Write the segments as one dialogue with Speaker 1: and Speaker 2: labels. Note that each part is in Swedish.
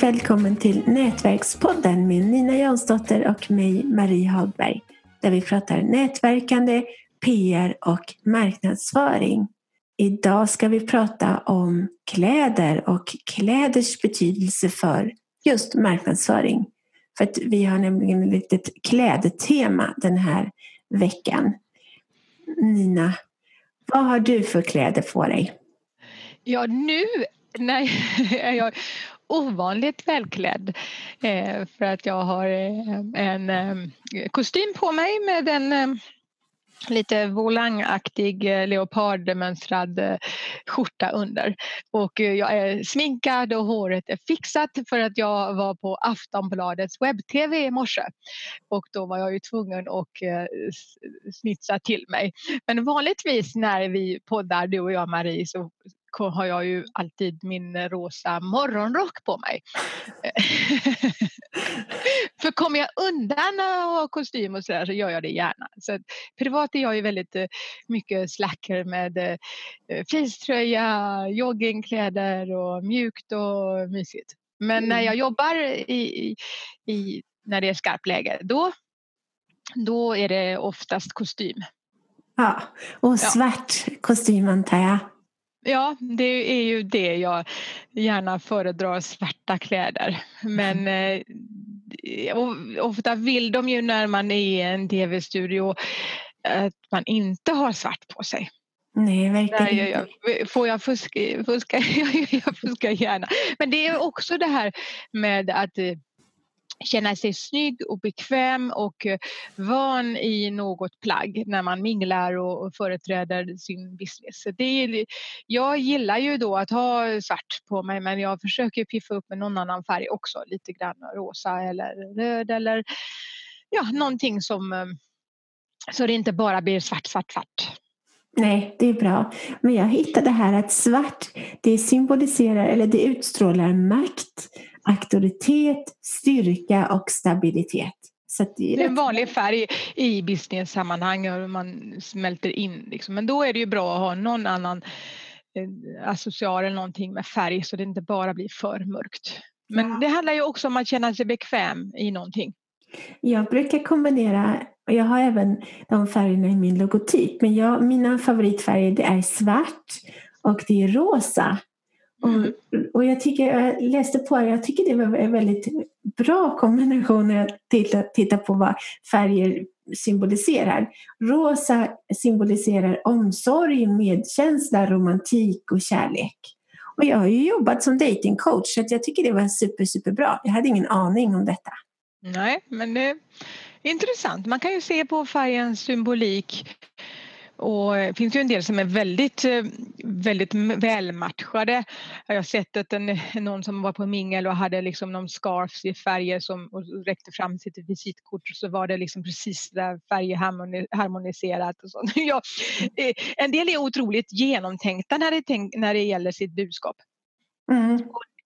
Speaker 1: och välkommen till Nätverkspodden med Nina Jansdotter och mig, Marie Hagberg, där vi pratar nätverkande, PR och marknadsföring. Idag ska vi prata om kläder och kläders betydelse för just marknadsföring. För att vi har nämligen ett litet klädtema den här veckan. Nina, vad har du för kläder på dig?
Speaker 2: Ja, nu när jag ovanligt välklädd eh, för att jag har eh, en eh, kostym på mig med en eh, lite volangaktig leopardmönstrad skjorta under. Och jag är sminkad och håret är fixat för att jag var på Aftonbladets webb-tv i morse. Och då var jag ju tvungen att snitsa till mig. Men vanligtvis när vi poddar, du och jag Marie, så har jag ju alltid min rosa morgonrock på mig. För kommer jag undan att ha kostym och sådär så gör jag det gärna. Så privat är jag ju väldigt eh, mycket slacker med eh, fleecetröja, joggingkläder och mjukt och mysigt. Men mm. när jag jobbar i, i, när det är skarpt läge då, då är det oftast kostym.
Speaker 1: Ja, och svart ja. kostym antar jag.
Speaker 2: Ja, det är ju det jag gärna föredrar, svarta kläder. Men mm. eh, ofta vill de ju när man är i en tv-studio att man inte har svart på sig.
Speaker 1: Nej, verkligen
Speaker 2: jag, jag, Får jag fuska? fuska jag fuskar gärna. Men det är också det här med att eh, känna sig snygg och bekväm och eh, van i något plagg när man minglar och företräder sin business. Det är, jag gillar ju då att ha svart på mig men jag försöker piffa upp med någon annan färg också, lite grann rosa eller röd eller ja, någonting som eh, så det inte bara blir svart, svart, svart.
Speaker 1: Nej, det är bra. Men jag hittade här att svart, det symboliserar eller det utstrålar makt auktoritet, styrka och stabilitet.
Speaker 2: Så det, är det är en vanlig färg i business-sammanhang och man smälter in. Liksom. Men då är det ju bra att ha någon annan eh, associar eller någonting med färg så det inte bara blir för mörkt. Men ja. det handlar ju också om att känna sig bekväm i någonting.
Speaker 1: Jag brukar kombinera, och jag har även de färgerna i min logotyp, men jag, mina favoritfärger det är svart och det är rosa. Mm. Och, och jag, tycker, jag läste på det, jag tycker det var en väldigt bra kombination när jag tittar, tittar på vad färger symboliserar. Rosa symboliserar omsorg, medkänsla, romantik och kärlek. Och jag har ju jobbat som datingcoach så jag tycker det var super, superbra. Jag hade ingen aning om detta.
Speaker 2: Nej, men det är intressant. Man kan ju se på färgens symbolik och det finns ju en del som är väldigt, eh, väldigt välmatchade. Jag har sett att en, någon som var på mingel och hade liksom någon scarf i färger som och räckte fram sitt visitkort och så var det liksom precis där färger harmoniserat. Och sånt. Ja, en del är otroligt genomtänkta när det, när det gäller sitt budskap. Mm.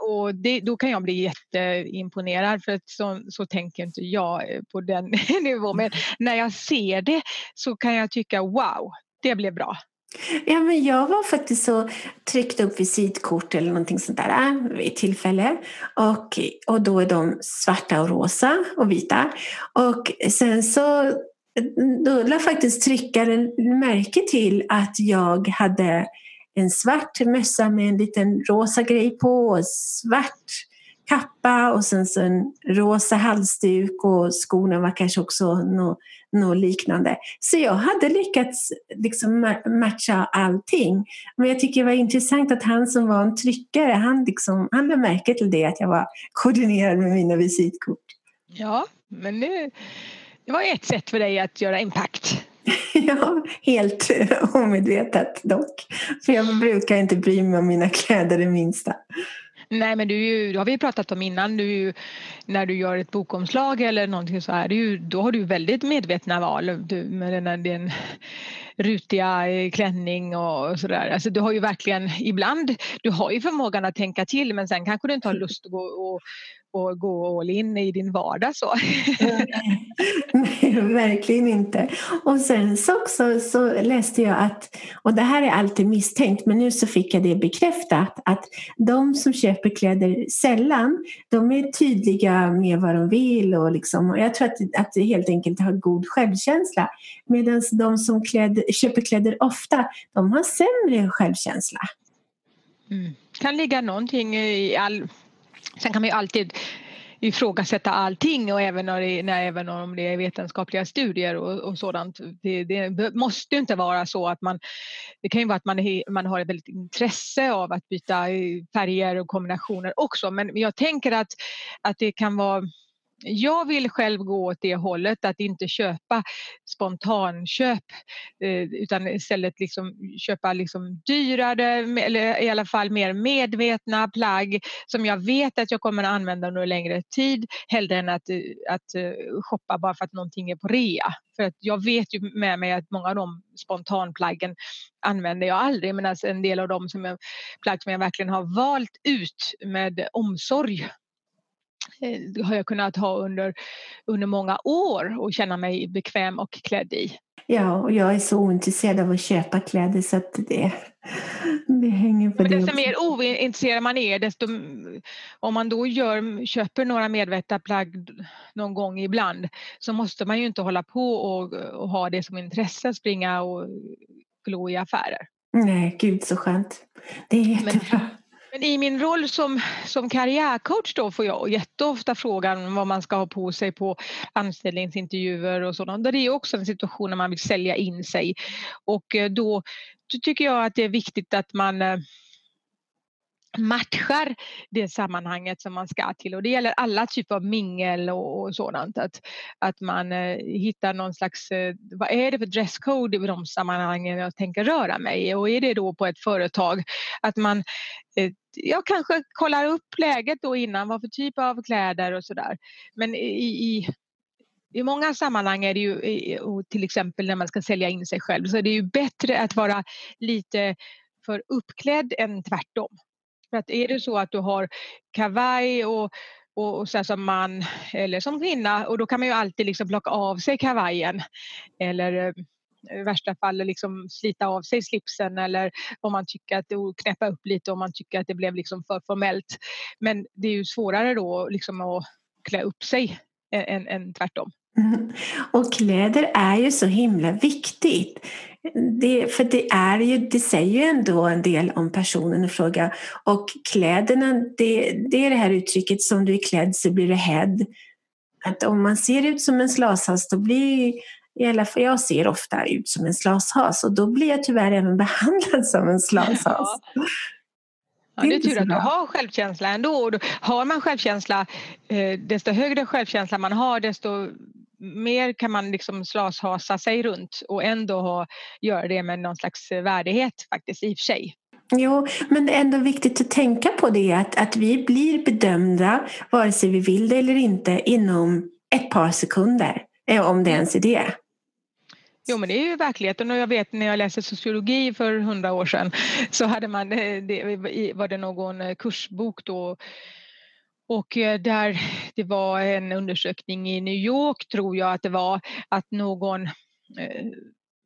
Speaker 2: Och det, då kan jag bli jätteimponerad för att så, så tänker inte jag eh, på den nivån. Men när jag ser det så kan jag tycka wow, det blev bra.
Speaker 1: Ja, men jag var faktiskt så tryckt upp visitkort eller någonting sånt där äh, vid ett tillfälle. Och, och då är de svarta och rosa och vita. Och sen så eh, då lade faktiskt tryckaren märke till att jag hade en svart mössa med en liten rosa grej på och svart kappa och sen så en rosa halsduk och skorna var kanske också något, no liknande. Så jag hade lyckats liksom matcha allting. Men jag tycker det var intressant att han som var en tryckare, han, liksom, han lade märke till det att jag var koordinerad med mina visitkort.
Speaker 2: Ja, men det, det var ett sätt för dig att göra impact.
Speaker 1: ja, helt omedvetet dock. För jag brukar inte bry mig om mina kläder det minsta.
Speaker 2: Nej men du, ju, det har vi pratat om innan, du, när du gör ett bokomslag eller någonting så här, ju, då har du väldigt medvetna val du, med den här, din rutiga eh, klänning och sådär. Alltså, du har ju verkligen ibland, du har ju förmågan att tänka till men sen kanske du inte har lust att gå och, och gå all in i din vardag så.
Speaker 1: Nej, verkligen inte. Och sen så också så läste jag att, och det här är alltid misstänkt, men nu så fick jag det bekräftat, att de som köper kläder sällan, de är tydliga med vad de vill och liksom, och jag tror att, att det helt enkelt har god självkänsla. Medan de som kläder, köper kläder ofta, de har sämre självkänsla.
Speaker 2: Mm. kan ligga någonting i all... Sen kan man ju alltid ifrågasätta allting och även, när det, när, även om det är vetenskapliga studier och, och sådant. Det, det, måste inte vara så att man... Det kan ju vara att man, är, man har ett väldigt intresse av att byta färger och kombinationer också men jag tänker att, att det kan vara jag vill själv gå åt det hållet att inte köpa spontanköp eh, utan istället liksom köpa liksom dyrare eller i alla fall mer medvetna plagg som jag vet att jag kommer att använda under längre tid hellre än att, eh, att eh, shoppa bara för att någonting är på rea. För att jag vet ju med mig att många av de spontanplaggen använder jag aldrig medan en del av de som jag, plagg som jag verkligen har valt ut med omsorg har jag kunnat ha under, under många år och känna mig bekväm och klädd i.
Speaker 1: Ja, och jag är så ointresserad av att köpa kläder så att det, det hänger på
Speaker 2: Men
Speaker 1: det.
Speaker 2: Desto mer ointresserad man är, desto om man då gör, köper några medvetna plagg någon gång ibland så måste man ju inte hålla på och, och ha det som intresse, springa och glo i affärer.
Speaker 1: Nej, gud så skönt. Det är jättebra. Men,
Speaker 2: men i min roll som, som karriärcoach då får jag jätteofta frågan vad man ska ha på sig på anställningsintervjuer och sådant. Det är också en situation när man vill sälja in sig och eh, då, då tycker jag att det är viktigt att man eh, matchar det sammanhanget som man ska till och det gäller alla typer av mingel och, och sådant. Att, att man eh, hittar någon slags, eh, vad är det för dresscode i de sammanhangen jag tänker röra mig och är det då på ett företag att man eh, jag kanske kollar upp läget då innan, vad för typ av kläder och sådär. Men i, i i många sammanhang är det ju, till exempel när man ska sälja in sig själv, så är det ju bättre att vara lite för uppklädd än tvärtom. För att är det så att du har kavaj och, och, och så som man eller som kvinna och då kan man ju alltid liksom plocka av sig kavajen eller eh, i värsta fall liksom slita av sig slipsen eller om man tycker att det knäppa upp lite om man tycker att det blev liksom för formellt. Men det är ju svårare då liksom att klä upp sig än, än tvärtom.
Speaker 1: Mm. Och kläder är ju så himla viktigt. Det, för det, är ju, det säger ju ändå en del om personen i fråga. Och kläderna, det, det är det här uttrycket som du är klädd så blir du hädd. Att om man ser ut som en slashas då blir i alla fall jag ser ofta ut som en slashas och då blir jag tyvärr även behandlad som en slashas. Ja.
Speaker 2: Ja, det är tur att du har självkänsla ändå. har man självkänsla, eh, desto högre självkänsla man har desto mer kan man liksom slashasa sig runt och ändå ha, göra det med någon slags värdighet faktiskt i och för sig.
Speaker 1: Jo, men det är ändå viktigt att tänka på det att, att vi blir bedömda vare sig vi vill det eller inte inom ett par sekunder, eh, om det ens är det.
Speaker 2: Jo men det är ju verkligheten och jag vet när jag läste sociologi för hundra år sedan så hade man, eh, det, var det någon eh, kursbok då och eh, där det var en undersökning i New York tror jag att det var att någon eh,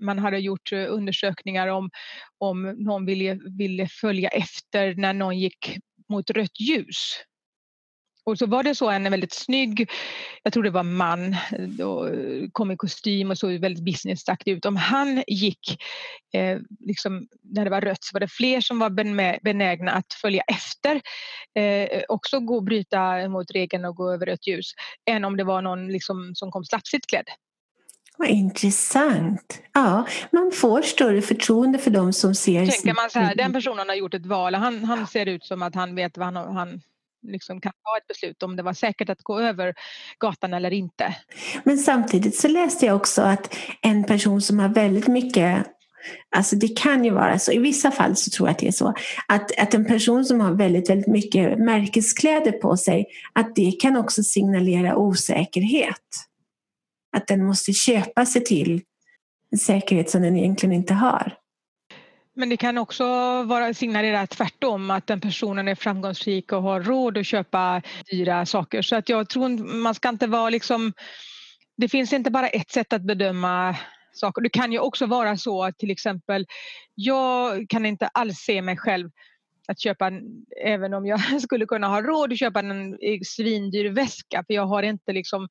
Speaker 2: man hade gjort eh, undersökningar om om någon ville, ville följa efter när någon gick mot rött ljus och så var det så en väldigt snygg, jag tror det var man, då, kom i kostym och såg väldigt businessaktig ut. Om han gick eh, liksom, när det var rött så var det fler som var benägna att följa efter, eh, också gå och bryta mot regeln och gå över rött ljus, än om det var någon liksom, som kom slapsigt klädd.
Speaker 1: Vad intressant. Ja, man får större förtroende för dem som ser...
Speaker 2: Tänker man så här, den personen har gjort ett val, han, han ser ut som att han vet vad han, han liksom kan ta ett beslut om det var säkert att gå över gatan eller inte.
Speaker 1: Men samtidigt så läste jag också att en person som har väldigt mycket Alltså det kan ju vara så, i vissa fall så tror jag att det är så, att, att en person som har väldigt, väldigt mycket märkeskläder på sig, att det kan också signalera osäkerhet. Att den måste köpa sig till en säkerhet som den egentligen inte har.
Speaker 2: Men det kan också vara signalera tvärtom att den personen är framgångsrik och har råd att köpa dyra saker. Så att jag tror man ska inte vara liksom det finns inte bara ett sätt att bedöma saker. Det kan ju också vara så att till exempel jag kan inte alls se mig själv att köpa, även om jag skulle kunna ha råd att köpa en eh, svindyr väska för jag har inte liksom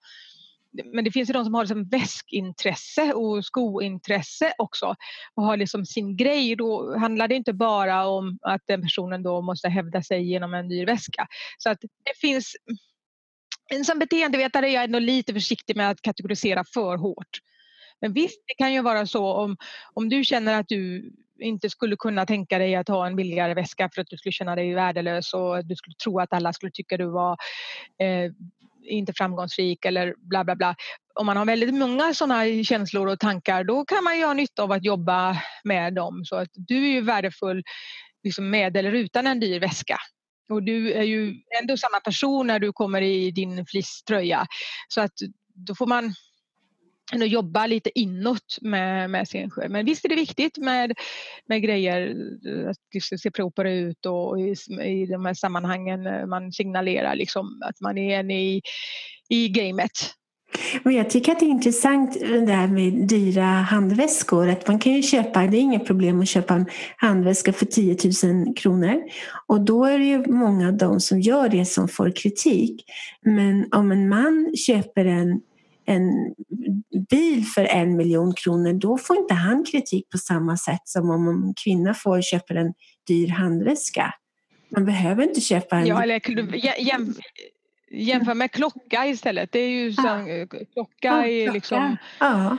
Speaker 2: Mm. men det finns ju de som har liksom väskintresse och skointresse också och har liksom sin grej. Då handlar det inte bara om att den personen då måste hävda sig genom en dyr väska. Så att det finns som beteendevetare är jag ändå lite försiktig med att kategorisera för hårt. Men visst, det kan ju vara så om, om du känner att du inte skulle kunna tänka dig att ha en billigare väska för att du skulle känna dig värdelös och du skulle tro att alla skulle tycka du var eh, inte framgångsrik eller bla bla bla. Om man har väldigt många sådana känslor och tankar då kan man ju ha nytta av att jobba med dem. Så att du är ju värdefull liksom med eller utan en dyr väska. Och du är ju ändå samma person när du kommer i din fleecetröja. Så att då får man än att jobba lite inåt med, med sin sjö. Men visst är det viktigt med, med grejer, att liksom se proper ut och i, i de här sammanhangen eh, man signalerar liksom att man är en i, i gamet.
Speaker 1: Och jag tycker att det är intressant det här med dyra handväskor. Att man kan ju köpa, det är inget problem att köpa en handväska för 10 000 kronor. Och då är det ju många av dem som gör det som får kritik. Men om en man köper en en bil för en miljon kronor, då får inte han kritik på samma sätt som om en kvinna får köpa en dyr handväska. Man behöver inte köpa en...
Speaker 2: Ja, eller jäm, jämför med klocka istället. Det är ju så, ja. klocka är liksom... Ja.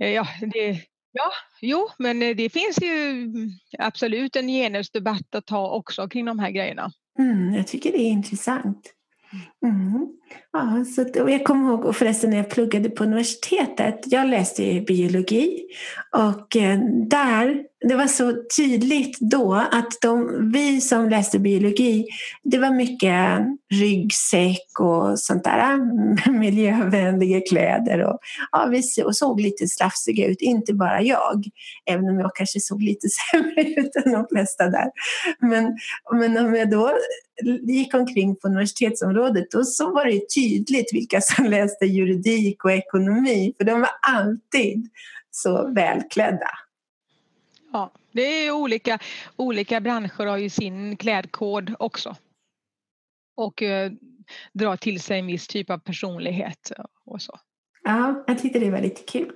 Speaker 2: Ja, det, ja, jo, men det finns ju absolut en genusdebatt att ta också kring de här grejerna.
Speaker 1: Mm, jag tycker det är intressant. Mm. Ja, så, och jag kommer ihåg, och förresten när jag pluggade på universitetet, jag läste biologi och eh, där, det var så tydligt då att de, vi som läste biologi, det var mycket eh, ryggsäck och sånt där, eh, miljövänliga kläder och ja, vi såg lite slafsiga ut, inte bara jag, även om jag kanske såg lite sämre ut än de flesta där. Men, men om jag då gick omkring på universitetsområdet då så var det tydligt vilka som läste juridik och ekonomi för de var alltid så välklädda.
Speaker 2: Ja, det är olika, olika branscher har ju sin klädkod också. Och eh, drar till sig en viss typ av personlighet och så.
Speaker 1: Ja, jag tyckte det var lite kul.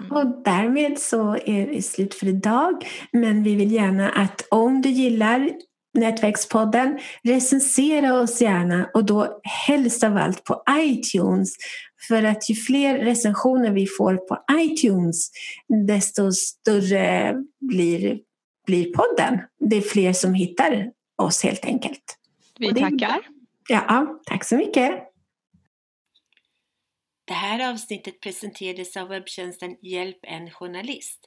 Speaker 1: Mm. Och därmed så är det slut för idag. Men vi vill gärna att om du gillar Nätverkspodden. Recensera oss gärna och då helst av allt på iTunes. För att ju fler recensioner vi får på iTunes desto större blir, blir podden. Det är fler som hittar oss helt enkelt.
Speaker 2: Vi tackar.
Speaker 1: Ja, tack så mycket.
Speaker 3: Det här avsnittet presenterades av webbtjänsten Hjälp en journalist.